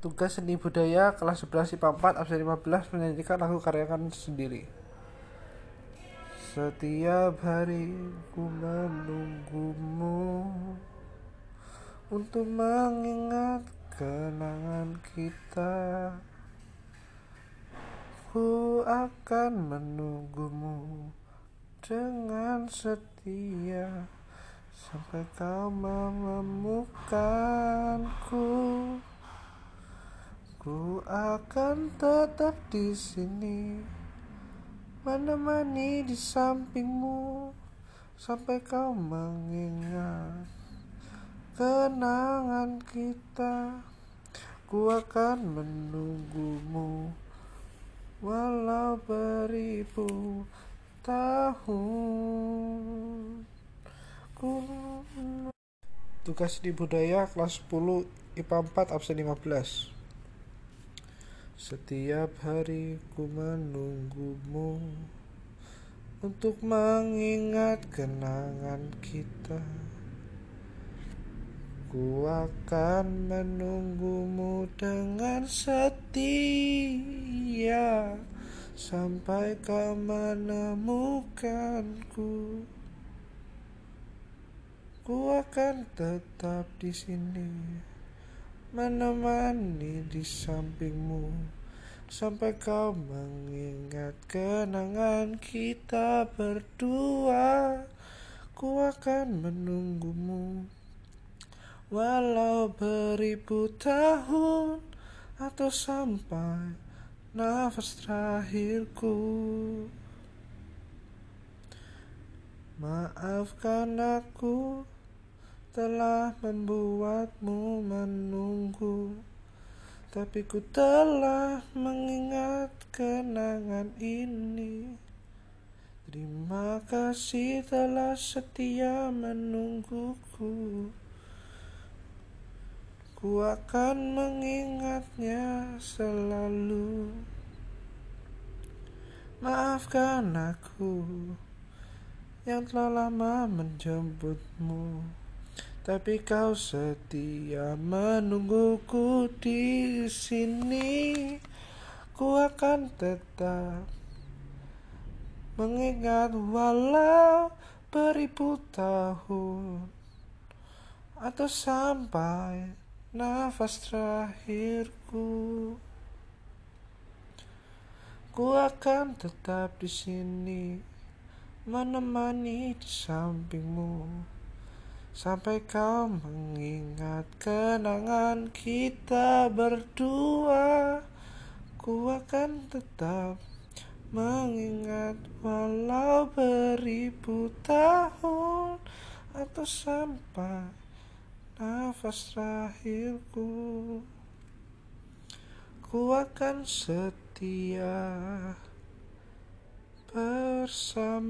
Tugas seni budaya kelas 11 IPA 4 absen 15 menyanyikan lagu karyakan sendiri. Setiap hari ku menunggumu untuk mengingat kenangan kita. Ku akan menunggumu dengan setia sampai kau menemukanku. Ku akan tetap di sini menemani di sampingmu sampai kau mengingat kenangan kita. Ku akan menunggumu walau beribu tahun. Ku Tugas di budaya kelas 10 IPA 4 absen 15 setiap hari ku menunggumu untuk mengingat kenangan kita. Ku akan menunggumu dengan setia sampai kau menemukanku. Ku akan tetap di sini menemani di sampingmu sampai kau mengingat kenangan kita berdua. Ku akan menunggumu walau beribu tahun atau sampai nafas terakhirku. Maafkan aku telah membuatmu menunggu Tapi ku telah mengingat kenangan ini. Terima kasih telah setia menungguku. Ku akan mengingatnya selalu. Maafkan aku yang telah lama menjemputmu tapi kau setia menungguku di sini. Ku akan tetap mengingat walau beribu tahun atau sampai nafas terakhirku. Ku akan tetap di sini menemani di sampingmu sampai kau mengingat kenangan kita berdua. Ku akan tetap mengingat walau beribu tahun atau sampai nafas terakhirku. Ku akan setia bersamamu.